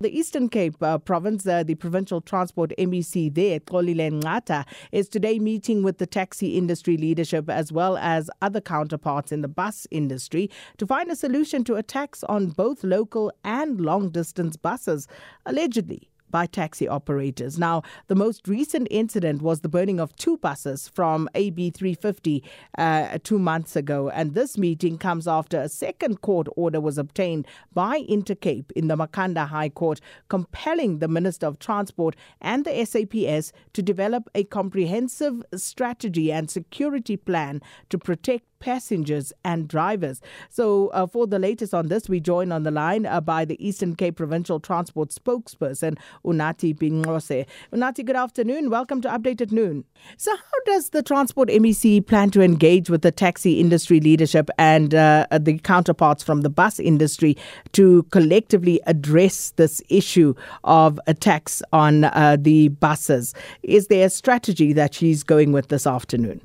The Eastern Cape uh, province, uh, the provincial transport MEC there, Xolile Nqatha, is today meeting with the taxi industry leadership as well as other counterparts in the bus industry to find a solution to a tax on both local and long distance buses, allegedly. By taxi operators. Now, the most recent incident was the burning of two buses from AB 350 uh, two months ago. And this meeting comes after a second court order was obtained by Intercape in the Makhanda High Court, compelling the Minister of Transport and the SAPS to develop a comprehensive strategy and security plan to protect passengers and drivers. So, uh, for the latest on this, we join on the line uh, by the Eastern Cape Provincial Transport spokesperson, Unathi Bingqose. Unathi, good afternoon. Welcome to Update at Noon. So, how does the Transport MEC plan to engage with the taxi industry leadership and uh, the counterparts from the bus industry to collectively address this issue of a tax on uh, the buses? Is there a strategy that she's going with this afternoon?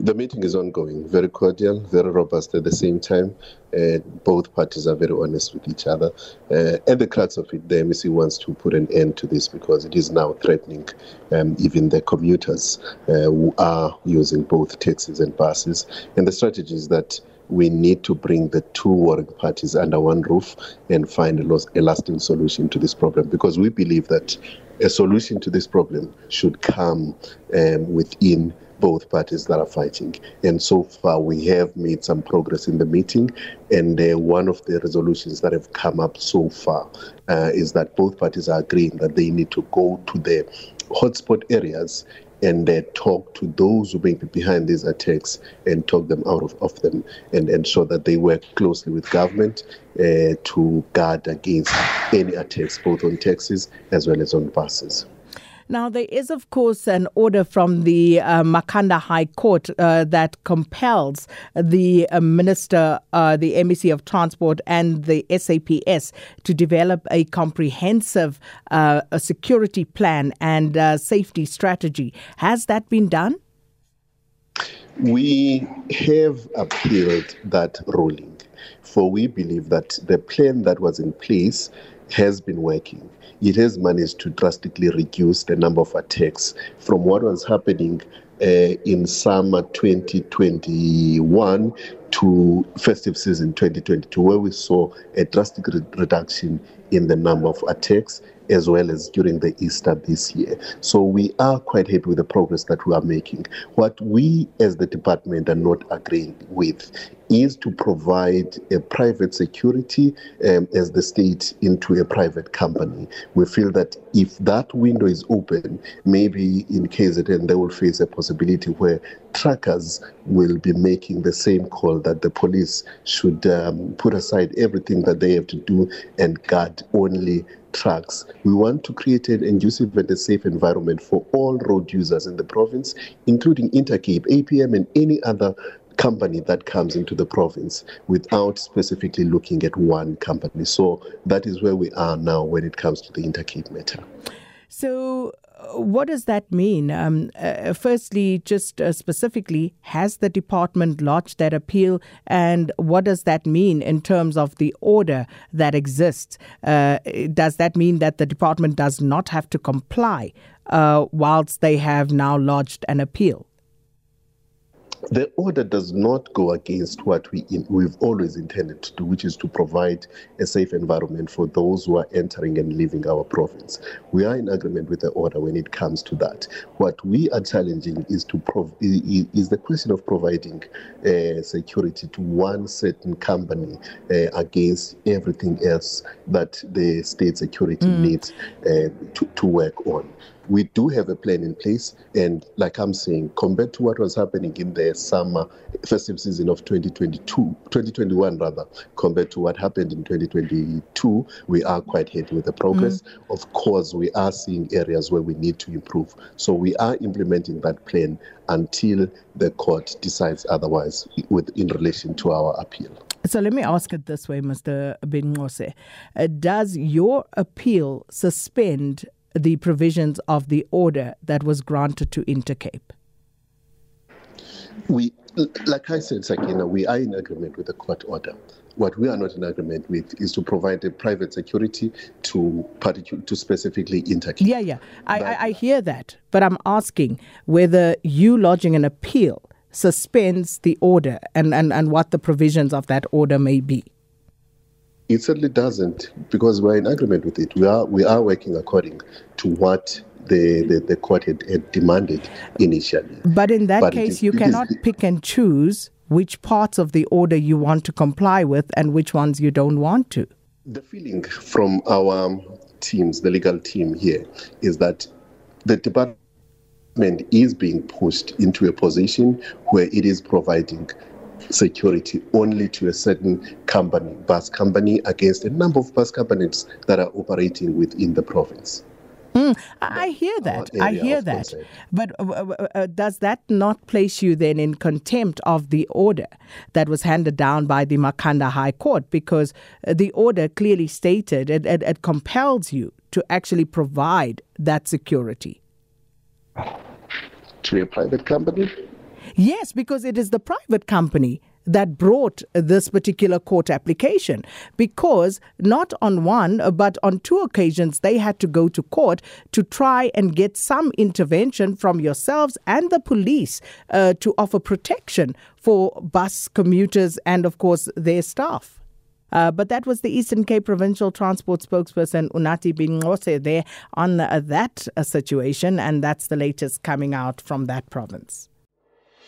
The meeting is ongoing, very cordial, very robust at the same time. Uh, both parties are very honest with each other. Uh, at the crux of it, the MEC wants to put an end to this because it is now threatening um, even the commuters uh, who are using both taxis and buses. And the strategy is that we need to bring the two warring parties under one roof and find a, a lasting solution to this problem because we believe that a solution to this problem should come um, within both parties that are fighting. And so far, we have made some progress in the meeting. And uh, one of the resolutions that have come up so far uh, is that both parties are agreeing that they need to go to the hotspot areas and uh, talk to those who may be behind these attacks and talk them out of, of them and ensure that they work closely with government uh, to guard against any attacks, both on taxis as well as on buses. Now, there is, of course, an order from the uh, Makhanda High Court uh, that compels the uh, Minister, uh, the MEC of Transport, and the SAPS to develop a comprehensive uh, a security plan and uh, safety strategy. Has that been done? We have appealed that ruling, for we believe that the plan that was in place has been working. It has managed to drastically reduce the number of attacks from what was happening uh, in summer 2021 to festive season 2022, where we saw a drastic re- reduction in the number of attacks as well as during the Easter this year. So we are quite happy with the progress that we are making. What we as the department are not agreeing with is to provide a private security um, as the state into a private company. We feel that if that window is open, maybe in KZN they will face a possibility where trackers will be making the same call that the police should um, put aside everything that they have to do and guard only trucks. We want to create an conducive and a safe environment for all road users in the province, including Intercape, APM, and any other company that comes into the province without specifically looking at one company. So that is where we are now when it comes to the Intercape matter. So, what does that mean? Um, uh, firstly, just uh, specifically, has the department lodged that appeal, and what does that mean in terms of the order that exists? Uh, does that mean that the department does not have to comply uh, whilst they have now lodged an appeal? The order does not go against what we in, we've always intended to do, which is to provide a safe environment for those who are entering and leaving our province. We are in agreement with the order when it comes to that. What we are challenging is to prov- is the question of providing uh, security to one certain company uh, against everything else that the state security mm. needs uh, to, to work on we do have a plan in place. And like I'm saying, compared to what was happening in the summer festive season of 2022, 2021 rather, compared to what happened in 2022, we are quite happy with the progress. Mm. Of course, we are seeing areas where we need to improve. So we are implementing that plan until the court decides otherwise with in relation to our appeal. So let me ask it this way, Mr. Bingose. Uh, does your appeal suspend the provisions of the order that was granted to Intercape? We, like I said, Sakina, we are in agreement with the court order. What we are not in agreement with is to provide a private security to particu- to specifically Intercape. Yeah, yeah, I, I, I hear that, but I'm asking whether you lodging an appeal suspends the order and, and, and what the provisions of that order may be. It certainly doesn't, because we're in agreement with it. We are we are working according to what the, the, the court had, had demanded initially. But in that but case, is, you cannot is, pick and choose which parts of the order you want to comply with and which ones you don't want to. The feeling from our teams, the legal team here, is that the department is being pushed into a position where it is providing security only to a certain company, bus company, against a number of bus companies that are operating within the province. Mm, I hear that. I hear that. Concern. But uh, uh, uh, does that not place you then in contempt of the order that was handed down by the Makhanda High Court? Because uh, the order clearly stated it, it, it compels you to actually provide that security. To a private company? Yes, because it is the private company that brought this particular court application because not on one but on two occasions they had to go to court to try and get some intervention from yourselves and the police uh, to offer protection for bus commuters and of course their staff. Uh, but that was the Eastern Cape Provincial Transport spokesperson Unathi Bingose there on uh, that uh, situation, and that's the latest coming out from that province.